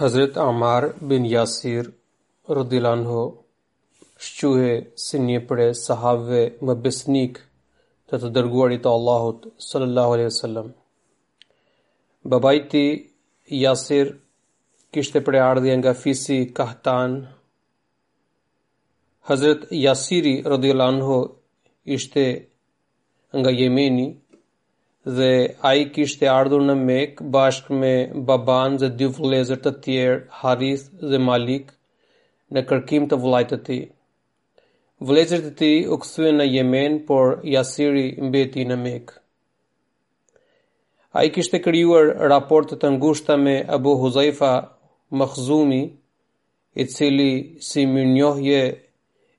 Hazret Amar bin Jasir radiallahu anhu shquhej si një prej sahabëve më besnikë të të dërguarit të Allahut sallallahu alaihi wasallam. Babai i tij Jasir kishte prejardhje nga fisi Kahtan. Hazret Jasiri radiallahu anhu ishte nga Jemeni dhe ai kishte ardhur në Mekë bashkë me babanë dhe dy vëllezër të tjerë, Harith dhe Malik, në kërkim të vëllait të tij. Vëllezërit e tij u kthyen në Jemen, por Jasiri mbeti në Mekë. Ai kishte krijuar raporte të ngushta me Abu Huzaifa Makhzumi, i cili si mirënjohje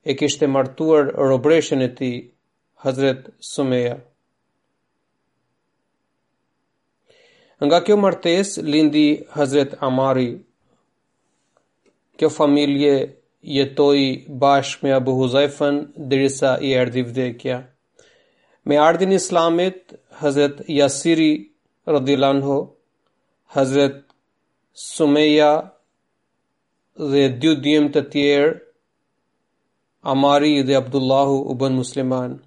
e kishte martuar robreshen e tij, Hazret Sumeja. Nga kjo martesë lindi Hazret Amari. Kjo familje jetoi bashkë me Abu Huzajfën derisa i erdhi vdekja. Me ardhjen e islamit, Hazret Jasiri radiallahu anhu, Hazret Sumeja dhe dy djem të tjerë Amari dhe Abdullahu u bënë muslimanë.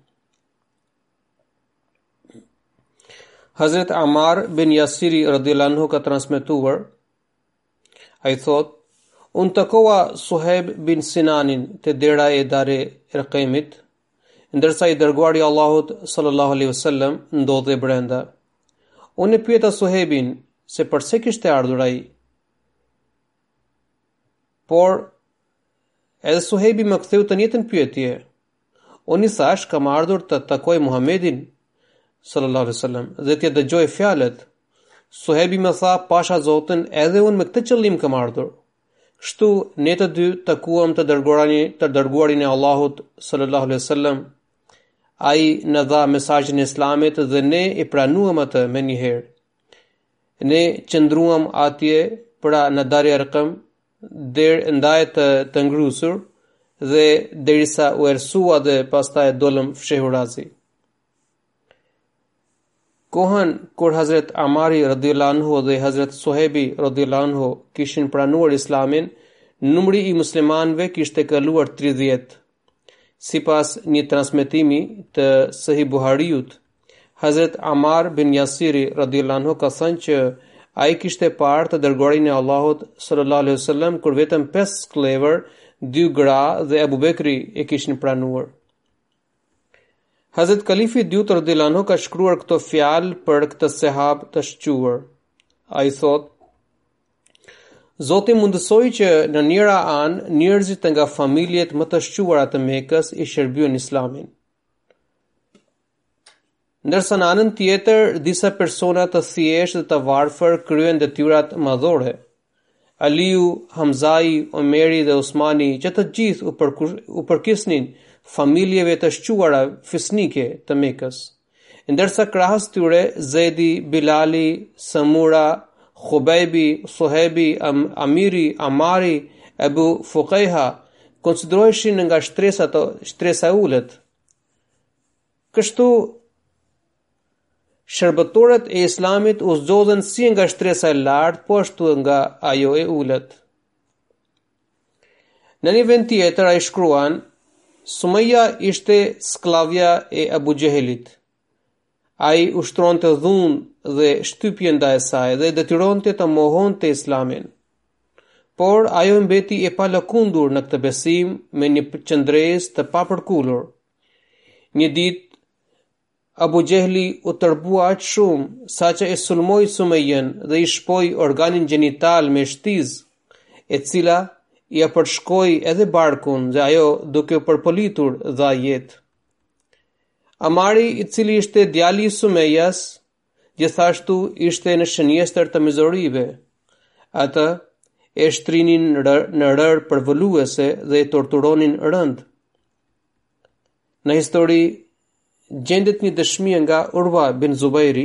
Hazret Amar bin Jasiri radiallahu anhu ka transmetuar, ai thotë, unë takova Suheb bin Sinanin te dera e Dare Erkemit, ndërsa i dërguari i Allahut sallallahu alaihi wasallam ndodhej brenda. Unë e pyeta Suhebin se përse kishte ardhur ai. Por Edhe Suhejbi më ktheu të njëjtën pyetje. Unë i thashë, kam ardhur të takoj Muhammedin sallallahu alaihi wasallam dhe t'ia dëgjoj fjalët. Suhejbi më tha, "Pasha Zotin, edhe unë me këtë qëllim kam ardhur." Kështu ne të dy takuam të dërguarin të dërguarin e Allahut sallallahu alaihi wasallam. Ai na dha mesazhin e Islamit dhe ne e pranuam atë menjëherë. Ne qëndruam atje pra në Dare Erkem deri ndaj të të ngrysur dhe derisa u errësua dhe pastaj dolëm fshehurazi. Kohën kur Hazret Amari radhiyallahu anhu dhe Hazret Suhebi radhiyallahu anhu kishin pranuar Islamin, numri i muslimanëve kishte kaluar 30. Sipas një transmitimi të Sahih Buhariut, Hazret Amar bin Jasiri radiallahu anhu ka thënë që ai kishte parë të dërguarin e Allahut sallallahu alaihi wasallam kur vetëm 5 skllevër, dy gra dhe Abu Bekri e kishin pranuar. Hazret Kalifi i dytë radiallahu ka shkruar këto fjalë për këtë sahab të shquar. Ai thotë Zoti mundësoi që në njëra anë njerëzit nga familjet më të shquara të Mekës i shërbyen Islamin. Ndërsa në anën tjetër, disa persona të thjeshtë dhe të varfër kryen detyrat madhore. Aliu, Hamzai, Omeri dhe Osmani, që të gjithë u, u përkisnin familjeve të shquara fisnike të Mekës. Ndërsa krahës tyre, Zedi, Bilali, Samura, Khubejbi, Suhebi, Am Amiri, Amari, Ebu Fukejha, konsideroheshin nga shtresa të shtresa e ulët. Kështu, shërbëtorët e islamit u zgjodhën si nga shtresa e lartë, po ashtu nga ajo e ulët. Në një vend tjetër ai shkruan, Sumeja ishte skllavja e Abu Xhehlit. Ai ushtronte dhunë dhe shtypje ndaj saj dhe e detyronte të mohonte islamin. Por ajo mbeti e palëkundur në këtë besim me një qëndresë të papërkulur. Një ditë, Abu Xhehli u tërbua aq shumë, saqë e sulmoi Sumejen dhe i shpoi organin gjenital me shtizë, e cila ia përshkoi edhe barkun dhe ajo duke u përpëlitur dha jetë. Amari, i cili ishte djali i Sumejas, gjithashtu ishte në shënjestër të mizorive. Atë e shtrinin në rërë përvëluese dhe e torturonin rëndë. Në histori gjendet një dëshmi nga Urwa bin Zubejri,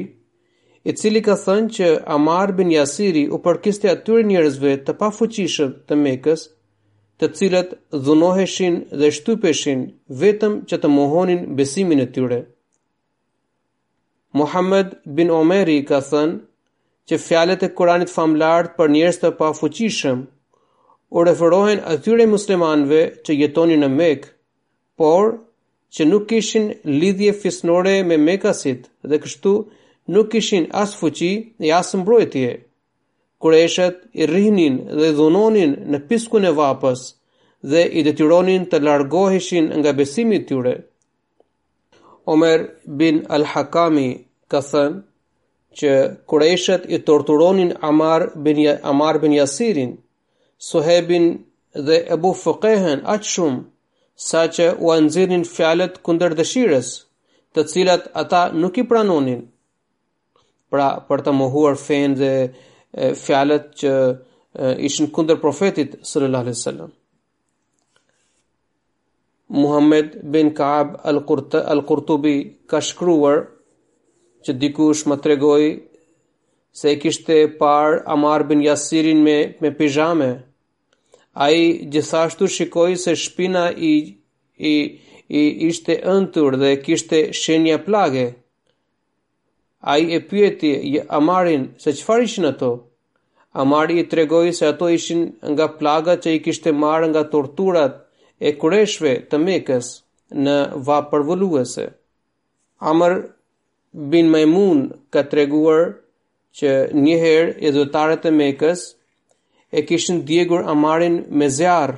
i cili ka thënë që Amar bin Jasiri u përkiste atyre njerëzve të pafuqishëm të Mekës, të cilët dhunoheshin dhe shtypeshin vetëm që të mohonin besimin e tyre. Muhammed bin Omeri ka thënë që fjalët e Kuranit famëlartë për njerëz të pafuqishëm u referohen atyre muslimanëve që jetonin në Mekë, por që nuk kishin lidhje fisnore me Mekasit dhe kështu nuk kishin as fuqi e as mbrojtje. Kureshët i rrihnin dhe i dhunonin në piskun e vapës dhe i detyronin të largoheshin nga besimi i tyre. Omer bin Al-Hakami ka thënë që kurejshët i torturonin Amar bin ja, Amar bin Yasirin, Suhebin dhe Abu Fukejhen aq shumë sa që ua nxirrnin fjalët kundër dëshirës, të cilat ata nuk i pranonin. Pra, për ta mohuar fenë dhe fjalët që ishin kundër profetit sallallahu alaihi wasallam. Muhammed bin Kaab al-Qurtubi ka shkruar që dikush më tregoi se e kishte parë Amar bin Yasirin me me pijame. Ai gjithashtu shikoi se shpina i i i ishte ëntur dhe kishte shenja plage. Ai e pyeti Amarin se çfarë ishin ato. Amari i tregoi se ato ishin nga plagat që i kishte marrë nga torturat e kureshve të Mekës në vapë përvëluese. Amr bin Maimun ka treguar që njëherë idhujtarët e Mekës e kishin djegur Amarin me zjarr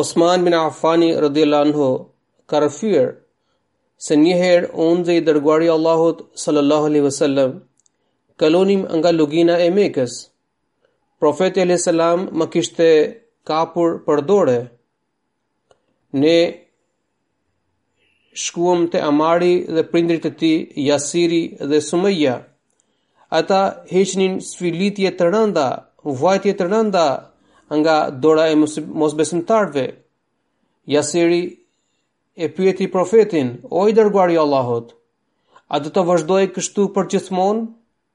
Osman bin Affani radhiyallahu anhu ka rrëfyer se një herë unë dhe i dërguari i Allahut sallallahu alaihi wasallam kalonim nga lugina e Mekës. Profeti alayhis salam më kishte kapur për dore. Ne Shkuam te Amari dhe prindërit e tij, Jasiri dhe Sumeja. Ata heqnin sfilitje të rënda, vuajtje të rënda nga dora e mosbesimtarëve. Jasiri e pyeti profetin, o i dërguari i Allahut, a do të vazhdojë kështu përgjithmonë?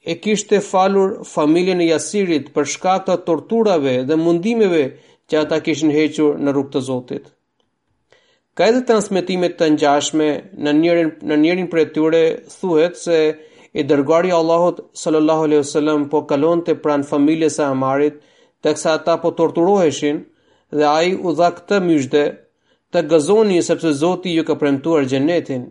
e kishte falur familjen e Jasirit për shkak të torturave dhe mundimeve që ata kishin hequr në rrugë të Zotit. Ka edhe transmetime të ngjashme. Në njërin në njërin prej tyre thuhet se i dërguari i Allahut sallallahu alaihi wasallam po kalonte pranë familjes së Amarit, teksa ata po torturoheshin dhe ai u dha këtë myzhde: të gëzoni sepse Zoti ju ka premtuar xhenetin.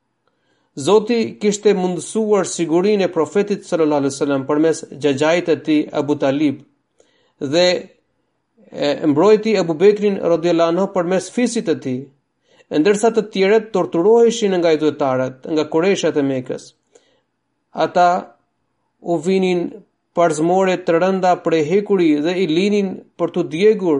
Zoti kishte mundësuar sigurinë e profetit sallallahu alaihi wasallam përmes xhaxhait të tij Abu Talib dhe e mbrojti Abu Bekrin radhiyallahu anhu përmes fisit të tij, ndërsa të tjerët torturoheshin nga idhujtarët, nga kureshët e Mekës. Ata u vinin parzmore të rënda prej hekuri dhe i linin për t'u djegur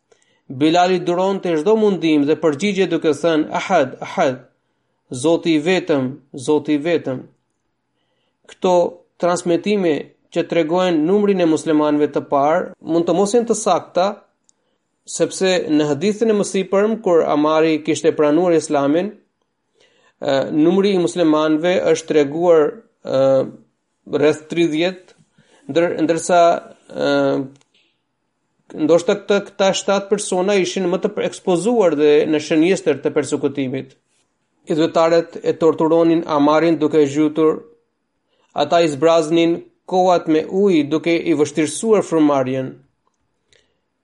Bilali duronte çdo mundim dhe përgjigjej duke thënë ahad, ahad, zoti i vetëm, zoti i vetëm. Këto transmetime që tregojnë numrin e muslimanëve të parë, mund të mos jenë të sakta, sepse në hadithin e mësipërm, kur Amari kishte pranuar islamin, numri i muslimanëve është treguar rreth 30, ndërsa Ndoshta këta, këta 7 persona ishin më të ekspozuar dhe në shënjestër të persekutimit. Idhujtarët e torturonin Amarin duke e zhytur. Ata i zbraznin kovat me ujë duke i vështirësuar frymëmarrjen.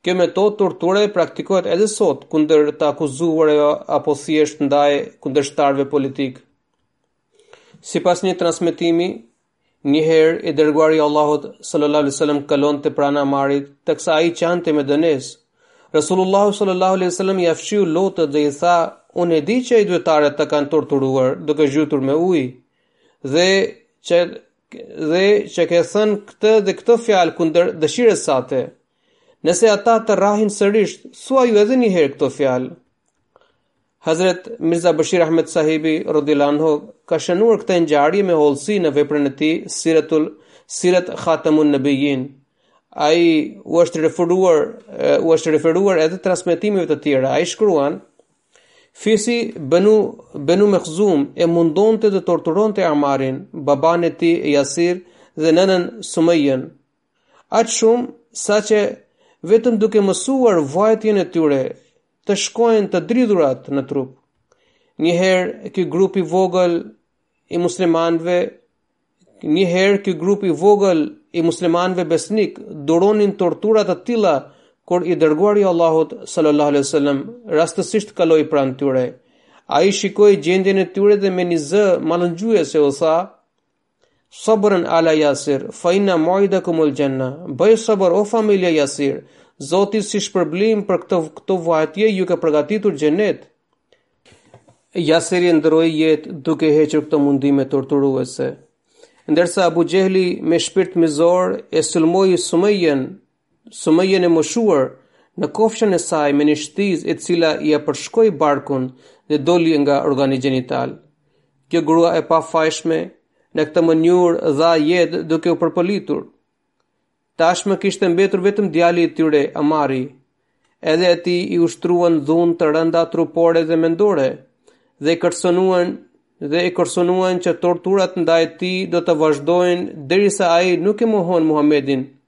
Kjo metodë torture praktikohet edhe sot kundër të akuzuarve apo thjesht ndaj kundërshtarëve politikë. Sipas një transmetimi, Një herë i dërguari i Allahut sallallahu alaihi wasallam kalonte pranë Amarit, teksa ai qante me dënes. Resulullah sallallahu alaihi wasallam ia fshiu lotët dhe i tha, "Unë e di që idhujtarët të kanë torturuar duke zhytur me ujë dhe që dhe që ke thënë këtë dhe këtë fjalë kundër dëshirës sate. Nëse ata të rrahin sërish, thuaju edhe një herë këto fjalë." Hazret Mirza Bashir Ahmed Sahibi radhiyallahu anhu ka shënuar këtë ngjarje me hollësi në veprën e tij Siratul Sirat Khatamun Nabiyyin. Ai u është referuar u është referuar edhe transmetimeve të tjera. Ai shkruan: Fisi Banu Banu Makhzum e mundonte dhe torturonte Amarin, babanë e tij Yasir dhe nënën Sumayyen. Aq shumë saqë vetëm duke mësuar vuajtjen e tyre të shkojnë të dridhurat në trup. Njëherë ky grup i vogël i muslimanëve njëherë ky grup i vogël i muslimanëve besnik duronin tortura të tilla kur i dërguari i Allahut sallallahu alaihi wasallam rastësisht kaloi pranë tyre. Ai shikoi gjendjen e tyre dhe me një zë mallëngjuese u tha: Sabran ala Yasir, fa inna maw'idakum al-janna. Bëj sabër o familja Yasir, Zoti si shpërblim për këtë këto vuajtje ju ka përgatitur xhenet. Yasiri ndërroi jetë duke hequr këto mundime torturuese. Ndërsa Abu Jehli me shpirt mizor e sulmoi Sumejën Sumejën e moshuar në kofshën e saj me një shtizë e cila ia përshkoi barkun dhe doli nga organi gjenital. Kjo grua e pafajshme në këtë mënyrë dha jetë duke u përpëlitur. Tashmë kishte mbetur vetëm djali i tyre, Amari. Edhe atij i ushtruan dhunë të rënda trupore dhe mendore dhe kërcënuan dhe e kërcënuan që torturat ndaj tij do të vazhdojnë derisa ai nuk e mohon Muhamedin.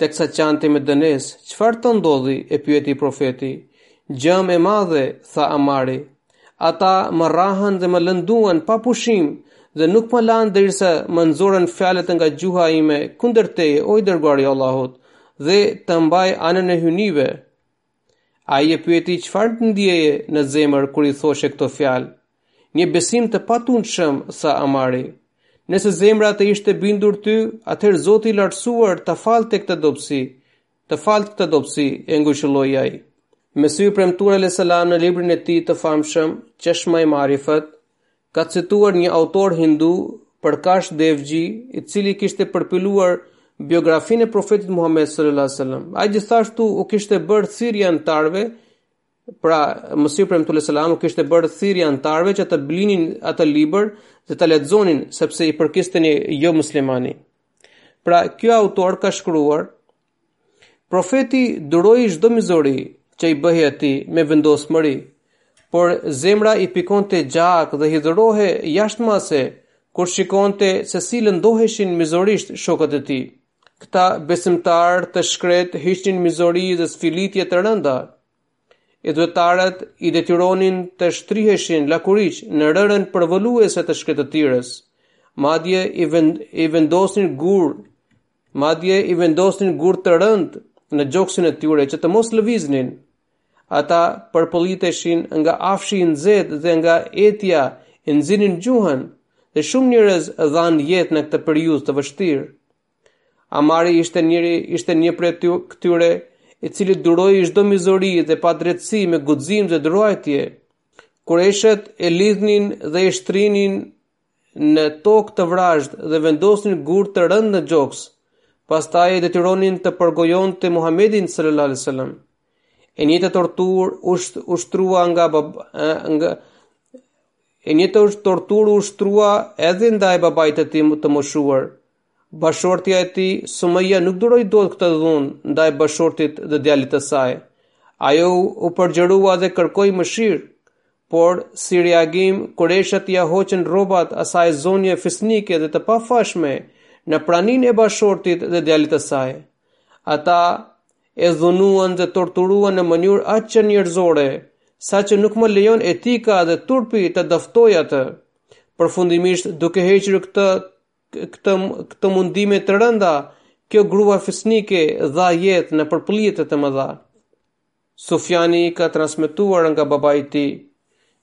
Teksa qante me dënesë, çfarë të ndodhi, e pyeti profeti. Gjëmë e madhe, tha Amari. Ata më rrahën dhe më lënduan pa pushim dhe nuk më lanë derisa më nxorën fjalët nga gjuha ime kundër teje, o i dërguari i Allahut, dhe të mbaj anën e hyjnive. Ai e pyeti çfarë të ndjeje në zemër kur i thoshe këto fjalë? Një besim të patundshëm, tha Amari. Nëse zemra të ishte bindur ty, atëherë Zoti i lartësuar të faltë këtë dobësi, të faltë këtë dobësi, e ngushëlloi ai. Mesihu i premtuar alaihi salam në librin e tij të famshëm, Çeshma-i Marifet, ka cituar një autor hindu, Prakash Devji, i cili kishte përpiluar biografinë e profetit Muhammed sallallahu alaihi wasallam. Ai gjithashtu u kishte bërë thirrje anëtarëve, pra Mesihu i premtuar alaihi salam u kishte bërë thirrje anëtarëve që të blinin atë libër dhe ta lexonin sepse i përkiste një jomuslimani. Pra, ky autor ka shkruar Profeti duroi çdo mizori që i bëhej atij me vendosmëri, por zemra i pikonte gjak dhe hidhërohej jashtë mase kur shikonte se si lëndoheshin mizorisht shokët e tij. Këta besimtarë të shkretë hiqnin mizori dhe sfilitje të rënda. Idhujtarët i detyronin të shtriheshin lakuriq në rërën përvëluese të shkretëtirës. Madje i, vend, i vendosnin gur Madje i vendosnin gurë të rëndë në gjoksin e tyre që të mos lëviznin. Ata përpëliteshin nga afshi i nxehtë dhe nga etja e nxirrnin gjuhën dhe shumë njerëz dhanë jetë në këtë periudhë të vështirë. Amari ishte njëri ishte një prej këtyre i cili duroi çdo mizori dhe padrejtësi me guxim dhe druajtje. Kurejshët e lidhnin dhe e shtrinin në tokë të vrazhdë dhe vendosnin gurë të rëndë në gjoks. Pastaj e detyronin të përgojonte Muhammedin sallallahu alaihi wasallam. E njëjta torturë usht, u ushtrua nga bab, nga e njëjta torturë u ushtrua edhe ndaj babait të tij të moshuar, Bashkëshortja e tij, Sumeja nuk duroi dot këtë dhunë ndaj bashkëshortit dhe djalit të saj. Ajo u përgjërua dhe kërkoi mëshirë, por si reagim kurejshët ia hoqën rrobat asaj zonje fisnike dhe të pafajshme në praninë e bashkëshortit dhe djalit të saj. Ata e dhunuan dhe torturuan në mënyrë aq çnjerëzore, saqë nuk më lejon etika dhe turpi të dëftoj atë. Përfundimisht, duke hequr këtë këtë këtë mundime të rënda, kjo grua fisnike dha jetë në përpëlitje të mëdha. Sufjani i ka transmetuar nga babai i tij,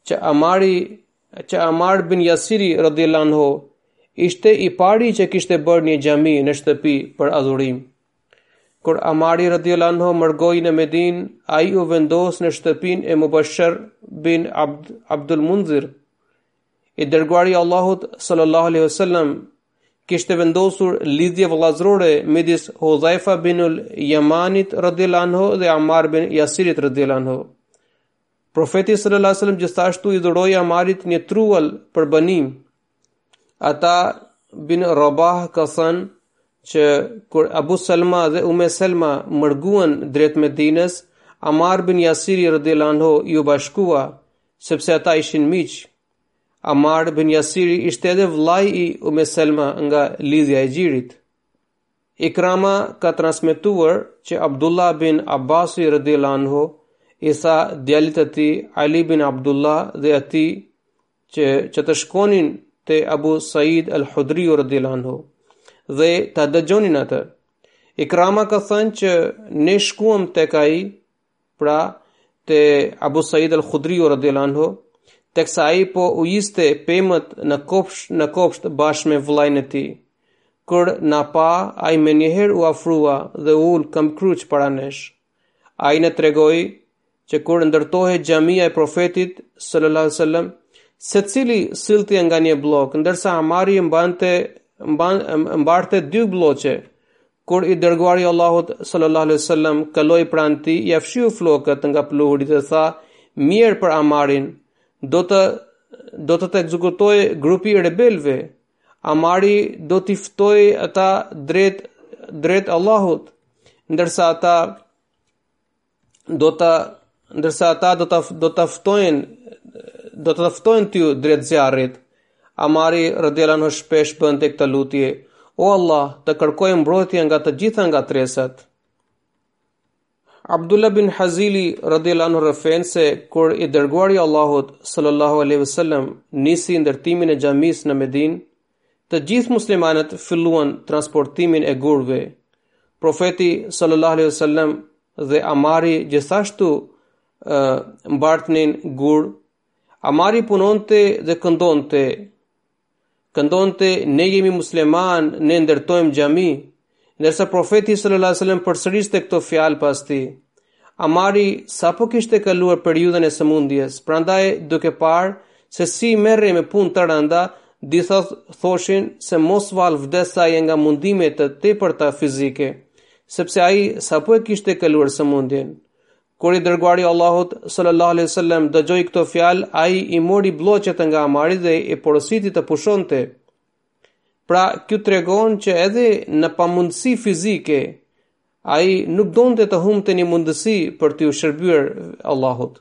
që Amari, që Amar bin Jasiri radhiyallahu anhu, ishte i pari që kishte bërë një xhami në shtëpi për adhurim. Kur Amari radhiyallahu anhu mërgoi në Medinë, ai u vendos në shtëpinë e Mubasher bin Abd, Abdul Munzir, I dërguari i Allahut sallallahu alaihi wasallam kishte vendosur lidhje vëllazërore midis Hudhaifa bin al-Yamanit radhiyallahu anhu dhe Ammar bin Yasirit radhiyallahu anhu. Profeti sallallahu alaihi wasallam gjithashtu i dhuroi Ammarit një truall për banim. Ata bin Rabah ka thënë që kur Abu Salma dhe Ume Salma mërguan drejt Medinës, Amar bin Jasiri radhiyallahu anhu iu bashkua sepse ata ishin miq. Amar bin Yasiri ishte edhe vëllai i Ume Selma nga lidhja e gjirit. Ikrama ka transmetuar që Abdullah bin Abbasi radhiyallahu anhu i tha djalit të tij Ali bin Abdullah dhe atij që që të shkonin te Abu Said al-Hudri radhiyallahu anhu dhe ta dëgjonin atë. Ikrama ka thënë që ne shkuam tek ai Pra, te Abu Sa'id al-Khudri radhiyallahu anhu, teksa ai po ujiste pemët në kopsh në kopsht bashkë me vëllain e tij. Kur na pa, ai menjëherë u afrua dhe u ul këmbëkryq para nesh. Ai na tregoi që kur ndërtohej xhamia e profetit, sallallahu alaihi wasallam, secili sillte nga një bllok, ndërsa Amari mbante, mbante, mbante dy blloqe, Kur i dërguari i Allahut sallallahu alaihi wasallam kaloi pranë tij, ia fshiu flokët nga pluhuri dhe tha: "Mirë për Amarin, do të do të të ekzekutojë grupi i rebelëve. Amari do t'i ftojë ata drejt drejt Allahut, ndërsa ata do ta ndërsa ata do ta do ta ftojnë do ta ftojnë ty drejt zjarrit. Amari radhiyallahu anhu shpesh bënte këtë lutje, o Allah të kërkoj mbrojtje nga të gjitha ngatërresat. Abdullah bin Hazili radhiyallahu anhu rrëfen se kur i dërguari Allahut sallallahu aleyhi vësallem nisi ndërtimin e xhamisë në Medinë, Të gjithë muslimanët filluan transportimin e gurëve. Profeti sallallahu alaihi wasallam dhe Amari gjithashtu e, mbartnin gurë. Amari punonte dhe këndonte. Këndonte ne jemi muslimanë, ne ndërtojmë xhami. Ndërsa profeti sallallahu alajhi wasallam përsëriste këto fjalë pas tij. Amari sapo kishte kaluar periudhën e sëmundjes, prandaj duke parë se si merrej me punë të rënda, disa thoshin se mos vallë vdiste nga mundime të tepërta fizike, sepse ai sapo e kishte kaluar sëmundjen. Kur i dërguari i Allahut sallallahu alaihi wasallam dëgjoi këto fjalë, ai i mori blloqet nga Amari dhe e porositi të pushonte. Pra, kjo tregon që edhe në pamundësi fizike, ai nuk donte të humbte një mundësi për t'i shërbyer Allahut.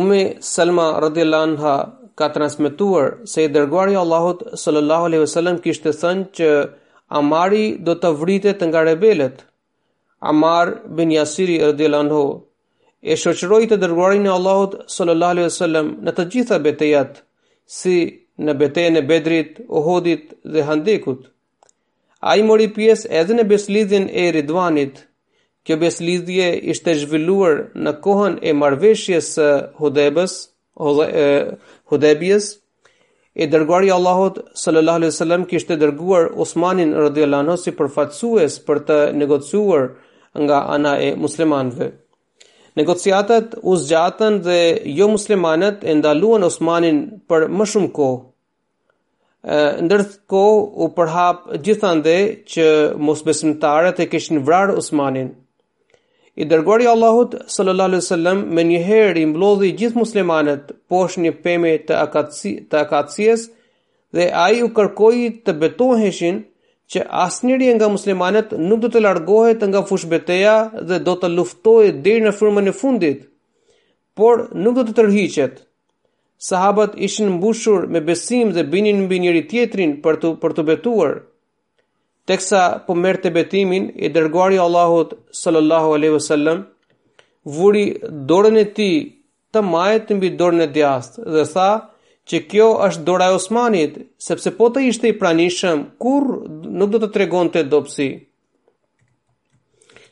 Ume Salma radhiyallahu anha ka transmetuar se i dërguari i Allahut sallallahu alaihi wasallam kishte thënë që Amari do të vritet nga rebelët. Amar bin Jasiri radhiyallahu anhu e shoqëroi të dërguarin e Allahut sallallahu alaihi wasallam në të gjitha betejat, si në betejën e Bedrit, Uhudit dhe Handekut. Ai mori pjesë edhe në besëlidhjen e Ridvanit. Kjo besëlidhje ishte zhvilluar në kohën e marrëveshjes së Hudebës. Hudebjes, i dërguari i Allahut sallallahu alaihi wasallam kishte dërguar Osmanin radhiyallahu anhu si përfaqësues për të negociuar nga ana e muslimanëve. Negociatat u zgjatën dhe jomuslimanët e ndaluan Osmanin për më shumë kohë, Ndërkohë u përhap gjithandej që mosbesimtarët e kishin vrarë Usmanin. I dërguari i Allahut sallallahu alaihi wasallam menjëherë i mblodhi gjithë muslimanët poshtë një peme të akaci të akacies dhe ai u kërkoi të betoheshin që asnjëri nga muslimanët nuk do të largohet nga fushëbeteja dhe do të luftojë deri në frymën e fundit. Por nuk do të tërhiqet. Sahabët ishin mbushur me besim dhe binin mbi njëri-tjetrin për të për t'u betuar. Teksa po merrte betimin i dërguari i Allahut sallallahu alaihi wasallam vuri dorën e tij të majtë mbi dorën e djathtë dhe tha që kjo është dora e Osmanit, sepse po të ishte i pranishëm, kurrë nuk do të tregonte dobësi.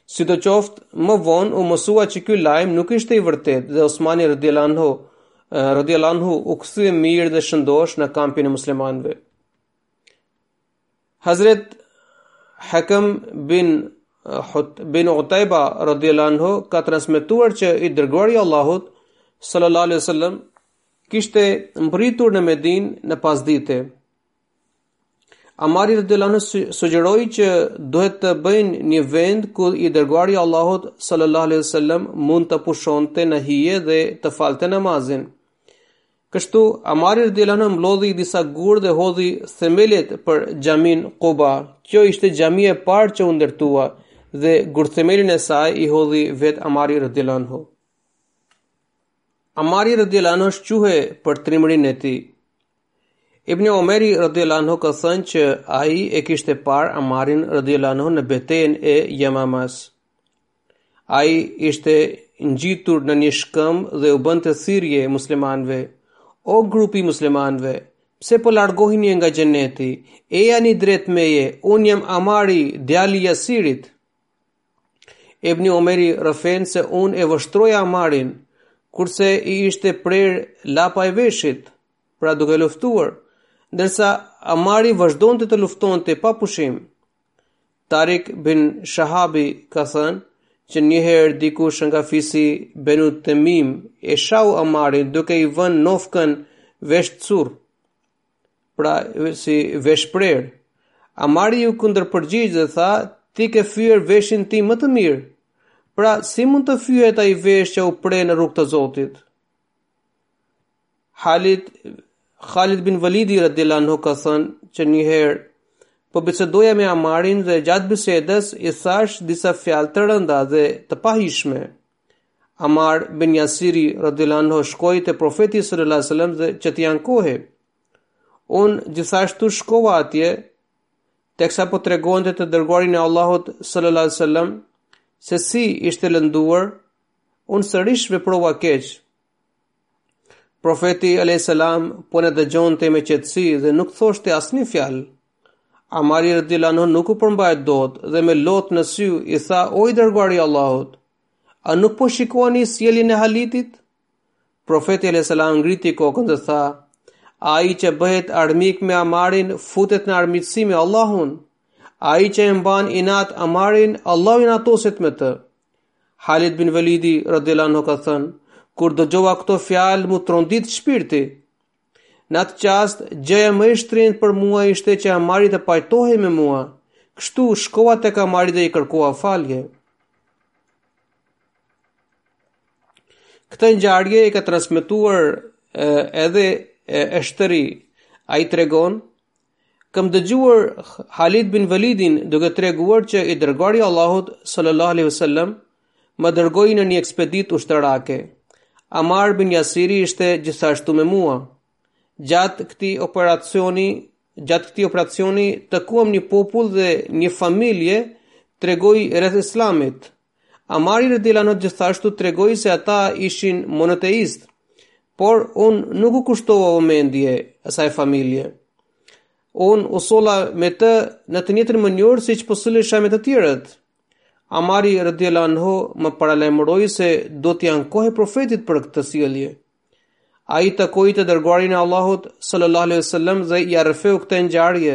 Sidoqoftë, më vonë u mësua që ky lajm nuk ishte i vërtetë dhe Osmani radhiyallahu anhu, radhiyallahu anhu u kthye mirë dhe shëndoshë në kampin e muslimanëve. Hazret Hakem bin bin Utaiba radhiyallahu anhu ka transmetuar që i dërguari i Allahut sallallahu alaihi wasallam kishte mbërritur në Medinë në pasdite. Amari radhiyallahu anhu sugjeroi që duhet të bëjnë një vend ku i dërguari i Allahut sallallahu alaihi wasallam mund të pushonte në hije dhe të falte namazin. Kështu Amari radhiyallahu anhu mblodhi disa gurë dhe hodhi themelet për xhaminë Quba. Kjo ishte xhamia e parë që u ndërtua dhe gurthemelin e saj e hodhi vetë Amari radhiyallahu anhu. Amari radhiyallahu anhu shquhej për trimërinë e tij. Ibn Omeri radhiyallahu anhu ka thënë që ai e kishte parë Amarin radhiyallahu anhu në betejën e Yamamas. Ai ishte ngjitur në një shkëmb dhe u bënte thirrje muslimanëve: "O grup i muslimanëve, pse po largoheni nga xheneti? Ejani drejt meje, unë jam Amari, djali i Yasirit." Ibni Omeri rrëfen se unë e vështroja Amarin, kurse i ishte prerë llapa e veshit, pra duke luftuar, ndërsa Amari vazhdonte të luftonte pa pushim. Tarik bin Shahabi ka thënë, që njëherë dikush nga fisi Benu Temim e shau Amarin duke i vënë nofkën veshcurr. pra si vesh prerë. Amari iu kundërpërgjigj dhe tha, ti ke fyer veshin tim më të mirë. Pra, si mund të fyhet ai vesh që u pre në rrugë të Zotit? Halit Khalid bin Validi radhiyallahu anhu ka thënë që njëherë po bisedoja me Amarin dhe gjatë bisedës i thashë disa fjalë të rënda dhe të pahijshme. Amar bin Jasiri radhiyallahu anhu shkoi te profeti sallallahu alaihi wasallam që të ankohej. Unë gjithashtu shkova atje teksa po i tregonte të dërguarit të Allahut sallallahu alaihi wasallam se si ishte lënduar, unë sërish veprova keq. Profeti alayhis salam po na dëgjonte me qetësi dhe nuk thoshte asnjë fjalë. Amari radhiyallahu anhu nuk u përmbajt dot dhe me lot në sy i tha o i dërguari i Allahut, a nuk po shikoni sjelljen e Halidit? Profeti alejhi selam ngriti kokën dhe tha, ai që bëhet armik me Amarin futet në armiqësi me Allahun, ai që e mban inat Amarin, Allahu inatoset me të. Halit bin Velidi, radhiyallahu anhu ka thënë, kur dëgjova këto fjalë m'u trondit shpirti, Në atë çast, gjëja më e shtrenjtë për mua ishte që Amari të pajtohej me mua. Kështu shkova tek Amari dhe i kërkova falje. Këtë ngjarje e ka transmetuar edhe Eshteri. Ai tregon Kam dëgjuar Halid bin Velidin duke treguar që i dërguari i Allahut sallallahu alaihi wasallam më dërgoi në një ekspeditë ushtarake. Amar bin Jasiri ishte gjithashtu me mua. Gjatë këtij operacioni, gjatë këtij operacioni takuam një popull dhe një familje tregoi rreth Islamit. Amari radhiyallahu anhu gjithashtu tregoi se ata ishin monoteistë, por unë nuk u kushtova vëmendje asaj familje. Unë u sola me të në të njëjtën mënyrë siç po sillesha me të tjerët. Amari radhiyallahu anhu më paralajmëroi se do të ankohej profetit për këtë sjellje. Ai takoi të dërguarin e Allahut sallallahu alaihi sallam dhe ia rrëfeu këtë ngjarje,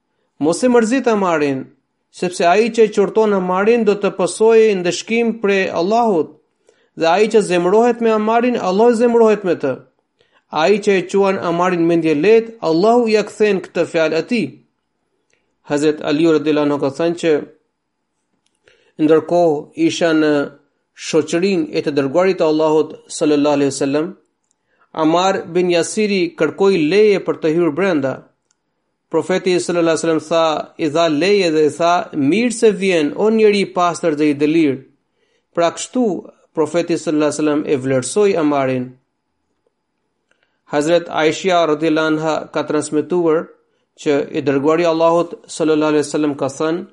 Mos e mërzit Amarin, sepse ai që e qorton Amarin do të pësojë ndëshkim prej Allahut, dhe ai që zemërohet me Amarin, Allahu zemërohet me të. Ai që e quan Amarin mendjelehtë, Allahu ia kthen këtë fjalë atij. Hazret Ali radhiyallahu anhu ka thënë që ndërkohë isha në shoqërinë e të dërguarit të Allahut sallallahu alaihi wasallam, Amar bin Jasiri kërkoi leje për të hyrë brenda. Profeti sallallahu alajhi wasallam tha, i dha leje dhe i tha, mirë se vjen o njeri i pastër dhe i dëlir. Pra kështu profeti sallallahu alajhi wasallam e vlerësoi Amarin. Hazret Aisha radhiyallahu anha ka transmetuar që i dërguari i Allahut sallallahu alajhi wasallam ka thënë,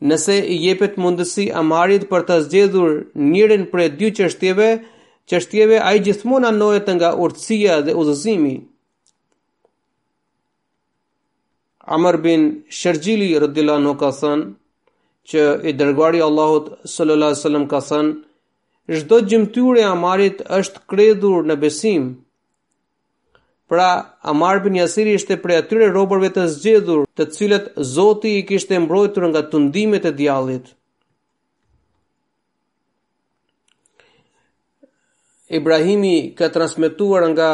nëse i jepet mundësi Amarit për të zgjedhur njërën prej dy çështjeve, çështjeve ai gjithmonë anohet nga urtësia dhe udhëzimi. Amr bin Sherxhili radhiyallahu anhu ka thënë, që i dërguari i Allahut sallallahu alaihi wasallam ka thënë, çdo gjymtyrë e Amarit është kredhur në besim. Pra, Amar bin Jasiri ishte prej atyre robërve të zgjedhur, të cilët Zoti i kishte mbrojtur nga tundimet e djallit. Ibrahimi ka transmetuar nga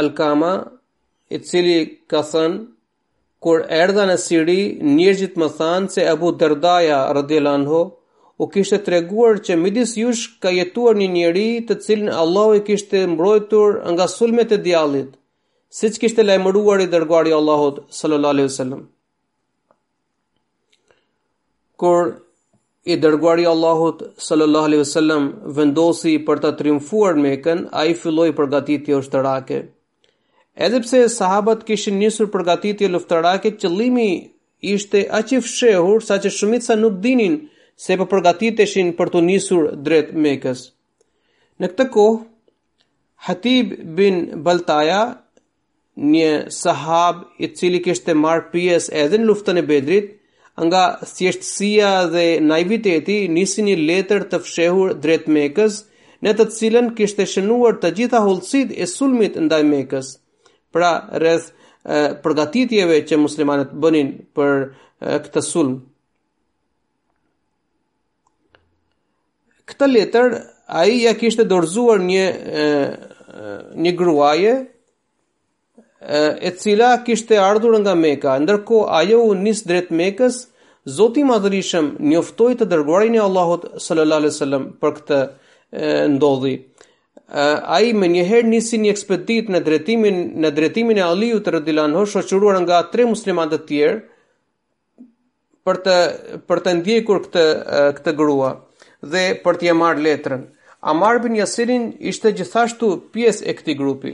Alkama, i cili ka thënë kur erdha në Siri, njerëzit më thanë se Abu Dardaja radhiyallahu anhu u kishte treguar që midis jush ka jetuar një njeri të cilin Allahu i kishte mbrojtur nga sulmet e djallit, siç kishte lajmëruar i dërguari i Allahut sallallahu alaihi wasallam. Kur i dërguari i Allahut sallallahu alaihi wasallam vendosi për ta triumfuar Mekën, ai filloi përgatitje ushtarake. Edhe pse sahabët kishin nisur përgatitje luftarake, qëllimi ishte aq i fshehur saqë shumica nuk dinin se po përgatiteshin për t'u nisur drejt Mekës. Në këtë kohë, Hatib bin Baltaja Një sahab i cili kishte marrë pjesë edhe në luftën e Bedrit, nga thjeshtësia dhe naiviteti nisi një letër të fshehur drejt Mekës, në të cilën kishte shënuar të gjitha hollësitë e sulmit ndaj Mekës. Pra, rreth përgatitjeve që muslimanët bënin për këtë sulm. Këtë letër ai ia kishte dorëzuar një e, një gruaje e cila kishte ardhur nga Meka. Ndërkohë ajo u nis drejt Mekës. Zoti i Madhërishëm njoftoi të dërguarin e Allahut sallallahu alaihi wasallam për këtë ndodhi. Ai menjëherë nisi një ekspeditë në drejtimin në drejtimin e Aliut radhiyallahu anhu shoqëruar nga tre muslimanë të tjerë. për të për të ndjekur këtë këtë grua dhe për t'ia marrë letrën. Amar bin Yasiri ishte gjithashtu pjesë e këtij grupi.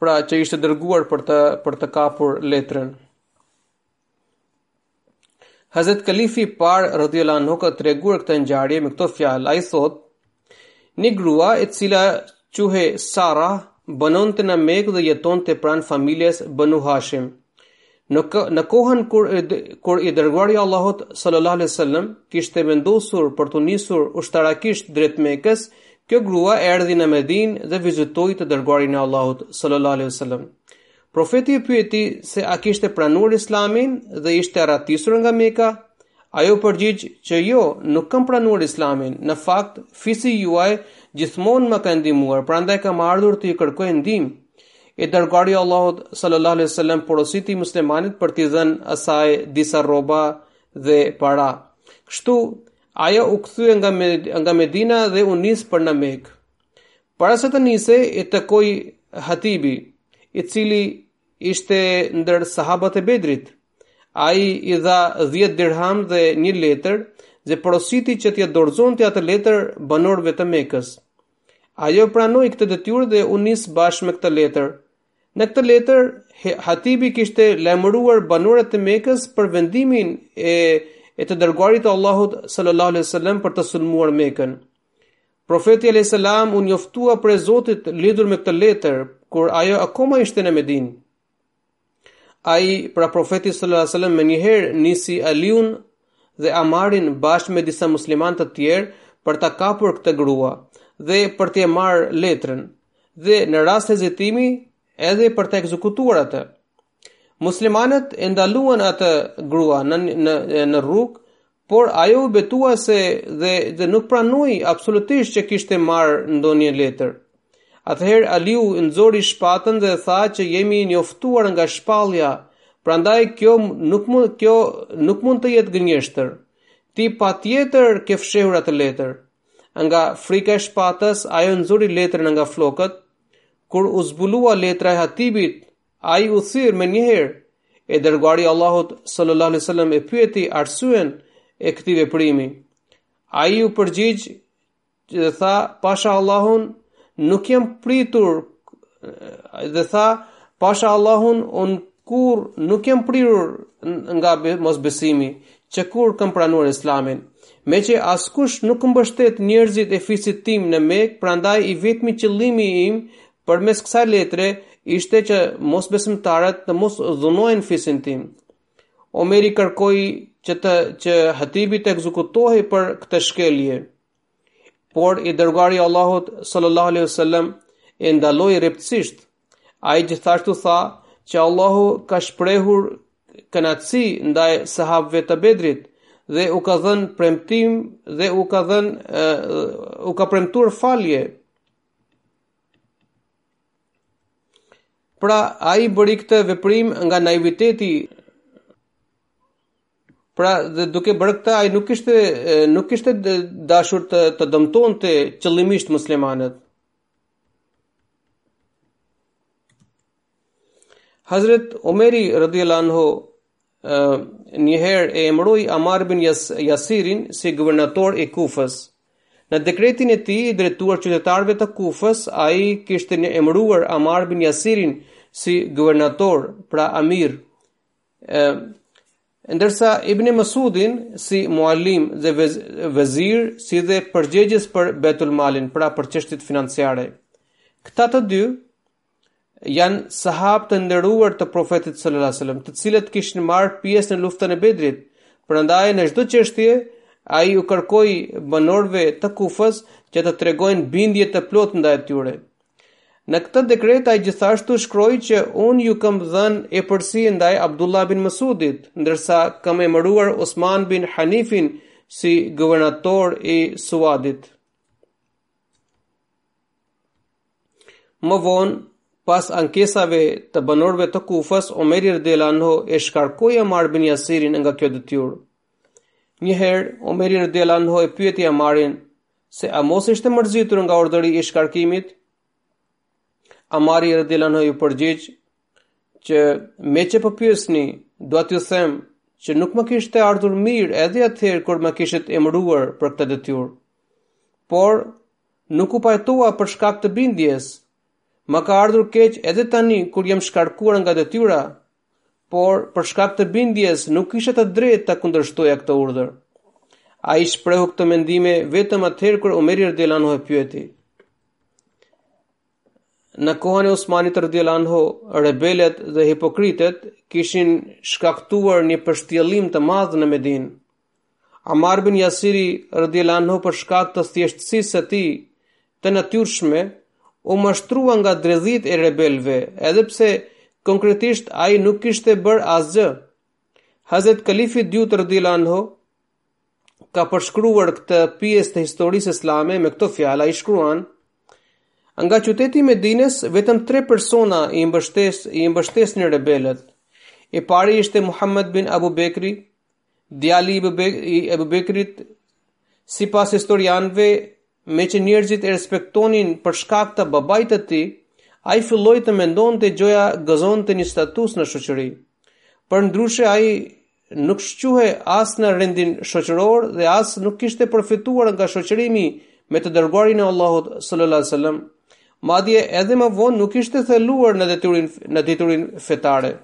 Pra që ishte dërguar për të për të kapur letrën. Hazret Kalifi i Parë radhiyallahu anhu ka treguar këtë ngjarje me këto fjalë. Ai thotë Një grua e cila quhej Sara banonte në Mekë dhe jetonte pranë familjes Banu Hashim. Në, në kohën kur, kur i dërguari i Allahut sallallahu alaihi wasallam kishte vendosur për t'u nisur ushtarakisht drejt Mekës, kjo grua erdhi në Medinë dhe vizitoi të dërguarin e Allahut sallallahu alaihi wasallam. Profeti e pyeti se a kishte pranuar Islamin dhe ishte arratisur nga Meka, ajo u përgjigj që jo, nuk kam pranuar Islamin, në fakt, fisi juaj gjithmonë më ka ndihmuar, prandaj kam ardhur t'ju kërkoj ndihmë. I dërguari i Allahut sallallahu alaihi wasallam porositi muslimanët për t'i dhënë asaj disa rroba dhe para. Kështu ajo u kthye nga nga Medina dhe u nis për në Mekë. Para se të nise, e takoi Hatibi, i cili ishte ndër sahabët e Bedrit. Ai i dha 10 dirham dhe një letër dhe porositi që t'ia dorëzonte atë letër banorëve të Mekës. Ajo pranoi këtë detyrë dhe u nis bashkë me këtë letër. Në këtë letër, Hatibi kishte lajmëruar banorët e Mekës për vendimin e e të dërguarit të Allahut sallallahu alaihi wasallam për të sulmuar Mekën. Profeti alayhis salam u njoftua prej Zotit lidhur me këtë letër, kur ajo akoma ishte në Medinë. Ai pra profeti sallallahu alajhi wasallam menjëherë nisi Aliun dhe Amarin bashkë me disa muslimanë të tjerë për ta kapur këtë grua dhe për t'ia marrë letrën dhe në rast hezitimi edhe për ta ekzekutuar atë. Muslimanët e ndaluan atë grua në në në rrugë, por ajo u betua se dhe dhe nuk pranoi absolutisht që kishte marrë ndonjë letër. Atëherë Aliu nxori shpatën dhe tha që jemi njoftuar nga shpallja, prandaj kjo nuk mund kjo nuk mund të jetë gënjeshtër. Ti patjetër ke fshehur atë letër. Nga frika e shpatës, ajo nxori letrën nga flokët. Kur u zbulua letra e Hatibit, Ai u thirr menjëherë, i dërguari i Allahut sallallahu alaihi wasallam e pyeti arsyen e këtij veprimi. Ai u përgjigj dhe tha pasha Allahun nuk jam pritur dhe tha pasha Allahun unë kurrë nuk jam prirur nga mosbesimi që kur kam pranuar islamin meqë askush nuk mbështet njerëzit e fisit tim në Mekë prandaj i vetmi qëllimi im Përmes kësaj letre, ishte që mosbesimtarët të mos dhunojnë fisin tim. Omeri kërkoi që të që Hatibi të ekzekutohej për këtë shkelje. Por i dërguari i Allahut sallallahu alaihi wasallam e ndaloi rreptësisht. Ai gjithashtu tha që Allahu ka shprehur kënaqësi ndaj sahabëve të Bedrit dhe u ka dhënë premtim dhe u ka dhënë u ka premtuar falje. Pra, ai bëri këtë veprim nga naiviteti, pra dhe duke bërë këtë, ai nuk kishte, nuk kishte dashur të, të dëmtonte qëllimisht muslimanët. Hazret Omeri radiallahu anhu njëherë e emëroi Amar bin Jasirin si guvernator i Kufës. Në dekretin e tij i drejtuar qytetarëve të Kufës, ai kishte një emëruar Amar bin Jasirin si guvernator, pra amir. Ë ndërsa Ibn Masudin si muallim dhe vezir, si dhe përgjegjës për Bejtul Malin, pra për çështjet financiare. Këta të dy janë sahabë të nderuar të profetit sallallahu alajhi wasallam, të cilët kishin marrë pjesë në luftën e Bedrit. Prandaj në çdo çështje ai u kërkoi banorëve të Kufës që të tregojnë bindje të plotë ndaj tyre. Në këtë dekret ai gjithashtu shkroi që unë ju kam dhënë epërsi ndaj Abdullah bin Masudit, ndërsa kam emëruar Osman bin Hanifin si guvernator i Suadit. Më vonë, pas ankesave të banorëve të Kufës, Omeri radiallahu anhu e shkarkoi Amar bin Jasirin nga kjo detyrë. Një herë, Omeri radiallahu anhu e pyeti Amarin se a mos ishte mërzitur nga urdhri i shkarkimit. Amari radiallahu anhu iu përgjigj që meqë po pyesni, dua t'ju them që nuk më kishte ardhur mirë edhe atëherë kur më kishit emëruar për këtë detyrë. Por U pajtova për shkak të bindjes. Më ka ardhur keq edhe tani kur jam shkarkuar nga detyra, por për shkak të bindjes nuk kisha të drejtë ta kundërshtoja këtë urdhër. Ai shprehu këto mendime vetëm atëherë kur Omeri radiallahu anhu e pyeti. Në kohën e Osmanit radiallahu anhu, rebelët dhe hipokritët kishin shkaktuar një pështjellim të madh në Medinë. Amar bin Jasiri radiallahu anhu për shkak të thjeshtësisë së tij të natyrshme, u mashtrua nga dredhitë e rebelëve, edhe pse konkretisht ai nuk kishte bërë asgjë. Hazret Kalifi i Dytë radiallahu anhu ka përshkruar këtë pjesë të historisë islame me këto fjalë, ai shkruan, Nga qyteti i Medinës, vetëm tre persona i mbështes, i mbështesnin rebelët. I pari ishte Muhammed bin Abu Bekri, Djali i Abu Bekrit, sipas historianve, meqë njerëzit e respektonin për shkak të babait të tij, ai filloi të mendonte gjoja gëzonte një status në shoqëri. Përndryshe ai nuk shquhej as në rendin shoqëror dhe as nuk kishte përfituar nga shoqërimi me të dërguarin e Allahut sallallahu alaihi wasallam. Madje edhe më vonë nuk ishte thelluar në dituri, në diturinë fetare.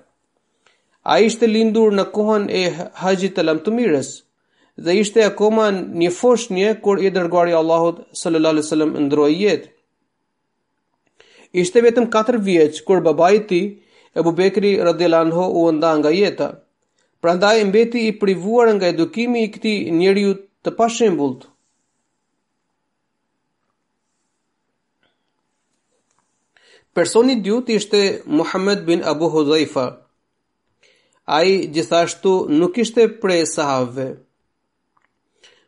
Ai ishte lindur në kohën e Haxhit të Lamtumirës dhe ishte akoma një foshnje kur i dërguari i Allahut sallallahu alaihi wasallam ndërroi jetë. Ishte vetëm 4 vjeç kur babai i tij, Abu Bekri radhiyallahu anhu, u nda nga jeta. Prandaj mbeti i privuar nga edukimi i këtij njeriu të pashembullt. Personi i dytë ishte Muhammed bin Abu Hudhaifa. Ai gjithashtu nuk ishte prej sahabëve.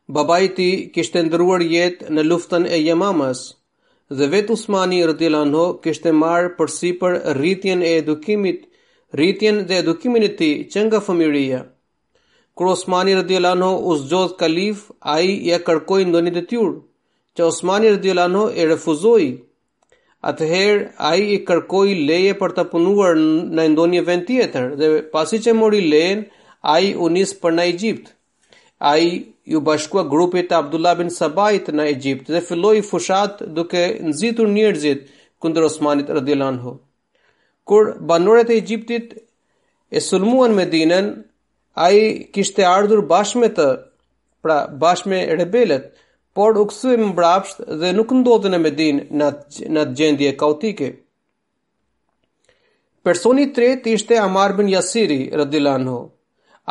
Babai i tij kishte ndërruar jetë në luftën e Jemamas dhe vetë Usmani radhiyallahu anhu kishte marrë përsipër rritjen e edukimit, rritjen dhe edukimin e tij që nga fëmijëria. Kur Osmani radiallahu anhu u zgjodh kalif, ai i kërkoi ndonjë detyrë, që Osmani radiallahu anhu e refuzoi. Atëherë ai i kërkoi leje për të punuar në ndonjë vend tjetër dhe pasi që mori lejen, ai u nis për në Egjipt. Ai iu bashkua grupit të Abdullah bin Sabait në Egjipt dhe filloi fushatë duke nxitur njerëzit kundër Osmanit radiallahu anhu. Kur banorët e Egjiptit e sulmuan Medinën, ai kishte ardhur bashkë me ta, pra bashkë me rebelët, por u kthye mbrapsht dhe nuk ndodhej në Medinë në atë, në atë gjendje kaotike. Personi i tretë ishte Amar bin Yasiri radhiyallahu anhu.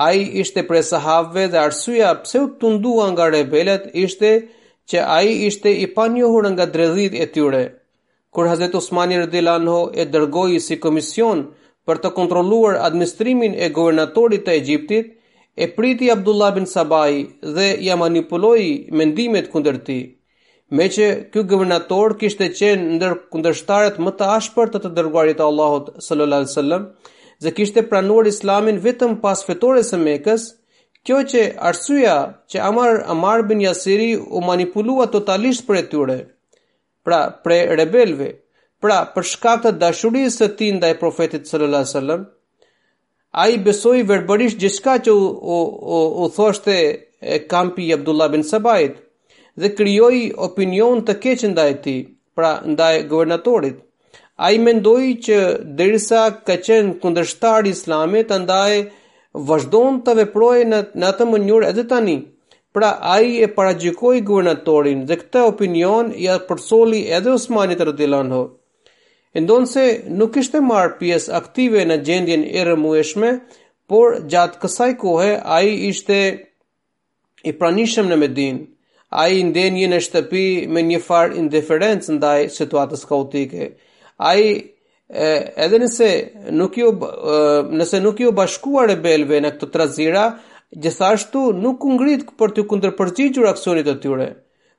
Ai ishte prej sahabëve dhe arsyeja pse u tundua nga rebelët ishte që ai ishte i panjohur nga dredhitë e tyre. Kur Hazreti Usmani radiallahu anhu e dërgoi si komision për të kontrolluar administrimin e guvernatorit të Egjiptit, e priti Abdullah bin Sabai dhe ia manipuloi mendimet kundër tij. Meqë ky guvernator kishte qenë ndër kundërshtarët më të ashpër të të dërguarit të Allahut sallallahu alaihi wasallam, dhe kishte pranuar Islamin vetëm pas fitores së Mekës, kjo qe arsyeja që Amar Amar bin Yasiri u manipulua totalisht prej tyre. pra prej rebelëve, pra për shkak të dashurisë së tij ndaj profetit sallallahu alajhi wasallam, ai besoi verbërisht gjithçka që u, u, u, u thoshte kampi i Abdullah bin Sabait dhe krijoi opinion të keq ndaj tij, pra ndaj guvernatorit. Ai mendoi që derisa ka qenë kundërshtar i Islamit, andaj vazhdon të veprojë në, në atë mënyrë edhe tani. Pra ai e paragjykoi guvernatorin dhe këtë opinion ia përcolli edhe Osmanit radhiyallahu anhu. E ndonëse nuk kishte marrë pjesë aktive në gjendjen e rrëmujshme, por gjatë kësaj kohe ai ishte i pranishëm në Medinë. Ai ndenji në shtëpi me një farë indiferencë ndaj situatës kaotike. Ai edhe nëse nuk iu nëse nuk iu bashkua rebelëve në këto trazira, gjithashtu nuk u ngrit për t'iu kundërpërgjigjur aksionit të tyre.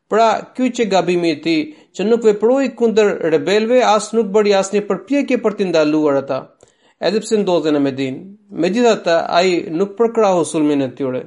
Pra, ky qe gabimi i tij, që nuk veproi kundër rebelëve, as nuk bëri asnjë përpjekje për t'i ndaluar ata, edhe pse ndodhej në Medinë. Megjithatë, ai nuk përkrahu sulmin e tyre.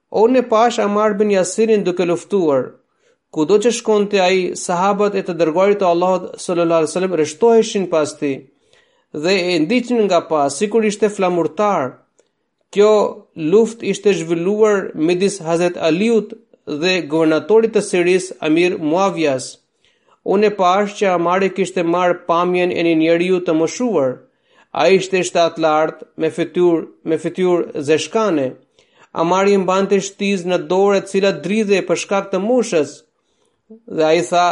Unë e pashë Amar bin Jasirin duke luftuar. Kudo që shkonte ai, sahabët e të dërguarit të Allahut sallallahu alaihi sallam rreshtoheshin pas tij dhe e ndiqnin nga pas, sikur ishte flamurtar. Kjo luftë ishte zhvilluar midis Hazret Aliut dhe guvernatorit të Sirisë Amir Muavjas. Unë e pashë që Amari kishte marrë pamjen e një njeriu të moshuar. Ai ishte shtatlartë, me fytyrë, me fytyrë zeshkane. Amari mbante shtizë në dorë e cila dridhej për shkak të moshës. Dhe ai tha,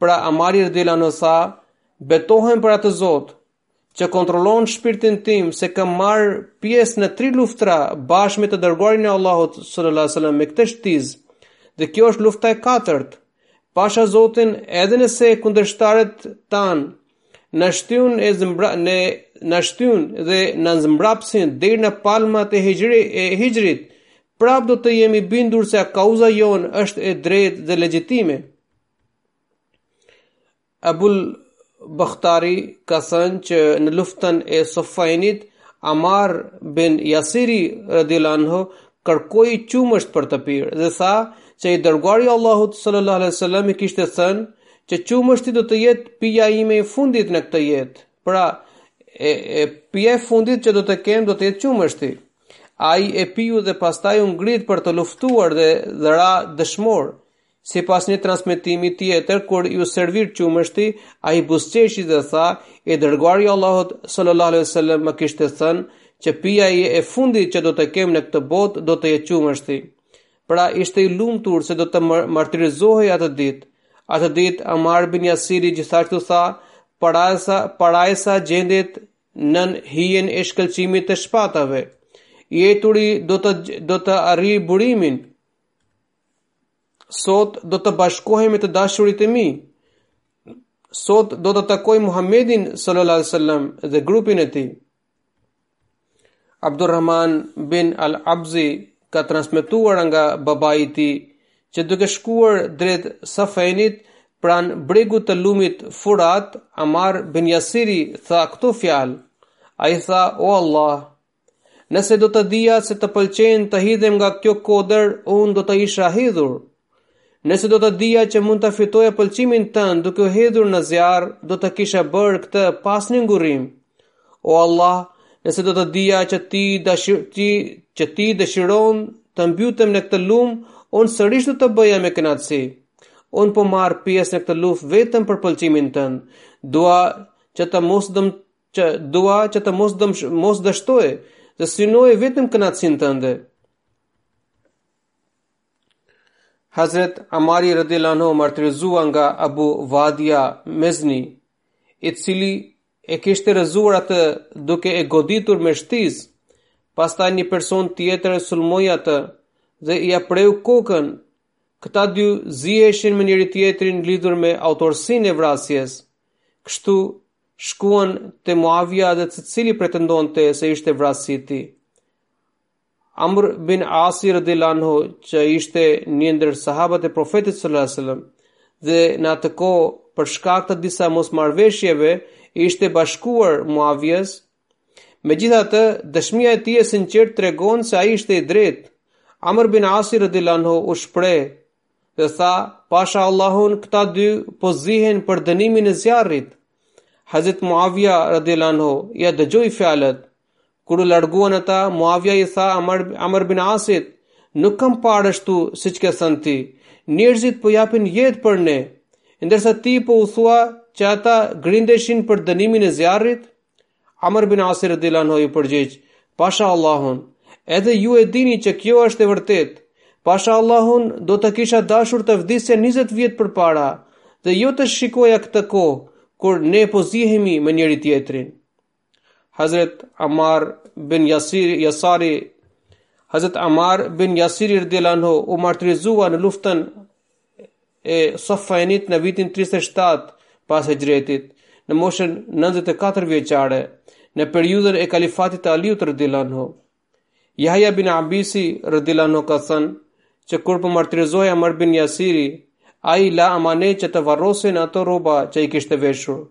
pra Amari radiallahu anhu tha, betohem për atë Zot. që kontrollon shpirtin tim se kam marrë pjesë në tri luftra bashkë me të dërguarin e Allahut sallallahu alaihi wasallam me këtë shtizë. Dhe kjo është lufta e katërt. Pasha Zotin, edhe nëse kundërshtarët tanë na shtyjnë e zmbra na na shtyjnë dhe na zmbrapsin deri në palmat e Hixhrit e Hixhrit prapë do të jemi bindur se kauza jonë është e drejtë dhe legjitime. Abul Bakhtari ka thënë që në luftën e Sofajnit, Amar bin Jasiri radiallahu anhu kërkoi qumësht për të pirë dhe tha që i dërguari i Allahut sallallahu alaihi wasallam i kishte thënë që qumështi do të jetë pija ime e fundit në këtë jetë. Pra, e, e pija e fundit që do të kem do të jetë qumështi. Ai e piu dhe pastaj u ngrit për të luftuar dhe, dhe ra dëshmor. Sipas një transmetimi tjetër, kur iu servir qumështi, ai buzëqeshi dhe tha, i dërguari i Allahut sallallahu alaihi wasallam më kishte thënë që pija e fundit që do të kem në këtë botë do të jetë qumështi. Pra ishte i lumtur se do të martirizohej atë ditë. Atë ditë Amar bin Yasiri gjithashtu tha, parajsa parajsa gjendet nën hijen e shkëlqimit të shpatave. I eturi do të do të arrijë burimin. Sot do të bashkohem me të dashurit e mi. Sot do të takoj Muhammedin sallallahu alaihi wasallam dhe grupin e tij. Abdurrahman bin Al-Abzi ka transmetuar nga babai i tij që duke shkuar drejt Safenit pranë bregut të lumit Furat, Amar bin Yasiri tha këto fjalë. Ai tha: "O Allah, Nëse do të dija se të pëlqen të hidhem nga kjo kodër, unë do të isha hedhur. Nëse do të dija që mund të fitoja pëlqimin tënd duke u hedhur në zjarr, do të kisha bërë këtë pa asnjë ngurrim. O Allah, nëse do të dija që ti, dashir, ti, që ti dëshiron të mbytem në këtë lumë, unë sërish do ta bëja me kënaqësi. Unë po marr pjesë në këtë luftë vetëm për pëlqimin tënd. Dua që të mos dëm, që dua që të mos dëmsh, mos dështoj, të synoj vetëm kënaqësinë tënde. Hazret Amari radhiyallahu anhu u martirizua nga Abu Vadia Mezni, i cili e kishte rrëzuar atë duke e goditur me shtizë. Pastaj një person tjetër e sulmoi atë dhe ia preu kokën. Këta dy ziheshin me njëri-tjetrin lidhur me autorësinë e vrasjes. Kështu shkuan te Muavija dhe secili pretendonte se ishte vrasësi i tij. Amr bin Asi radhiyallahu anhu, që ishte një ndër sahabët e Profetit sallallahu alaihi wasallam, dhe në atë kohë për shkak të disa mosmarrëveshjeve ishte bashkuar Muavijës. Megjithatë, dëshmia e tij e sinqertë tregon se ai ishte i drejtë. Amr bin Asi radhiyallahu anhu u shpreh dhe tha, pashë Allahun këta dy po zihen për dënimin e zjarrit. Hazret Muavija radhiyallahu anhu, ia dëgjoi fjalët. Kur u larguan ata, Muavija i tha Amr, Amr bin Asit, nuk kam parë ashtu siç ke thënë ti. Njerëzit po japin jetën për ne, ndërsa ti po u thua që ata grindeshin për dënimin e zjarrit? Amr bin Asi radhiyallahu anhu iu përgjigj, pashë Allahun, edhe ju e dini që kjo është e vërtetë, pashë Allahun do të kisha dashur të vdisja 20 vjet përpara, dhe jo të shikoja këtë kohë, kur ne po zihemi me njëri-tjetrin. Hazret Amar bin Jasir, Jasari, Hazret Amar bin Jasiri radhiyallahu anhu u martirizua në luftën e Sifinit në vitin 37 pas Hixhretit, në moshën 94 vjeçare, në periudhën e kalifatit të Aliut radhiyallahu anhu. Yahya bin Abisi radhiyallahu anhu ka thënë që kur po martirizohej Amar bin Yasiri, ai la amanet që ta varrosin në ato rroba që i kishte veshur.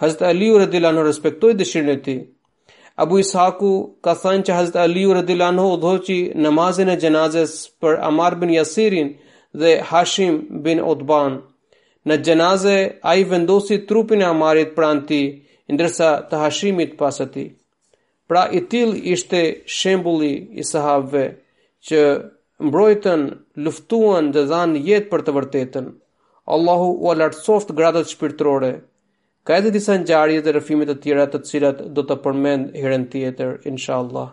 Hazrat Aliu radhiyallahu anhu respektoi dëshirën e tij. Abu Ishaku ka thënë që Hazret Aliu radhiyallahu anhu udhëhoqi namazin e xhenazes për Amar bin Yasirin dhe Hashim bin Utban. Në xhenaze ai vendosi trupin e Amarit pranë tij, ndërsa të Hashimit pas atij. Pra i tillë ishte shembulli i sahabëve që mbrojtën, luftuan dhe dhanë jetën për të vërtetën. Allahu ua lartësoftë gradat shpirtërore Ka edhe disa ngjarje dhe rrëfime të tjera të cilat do t'i përmend herën tjetër, inshallah.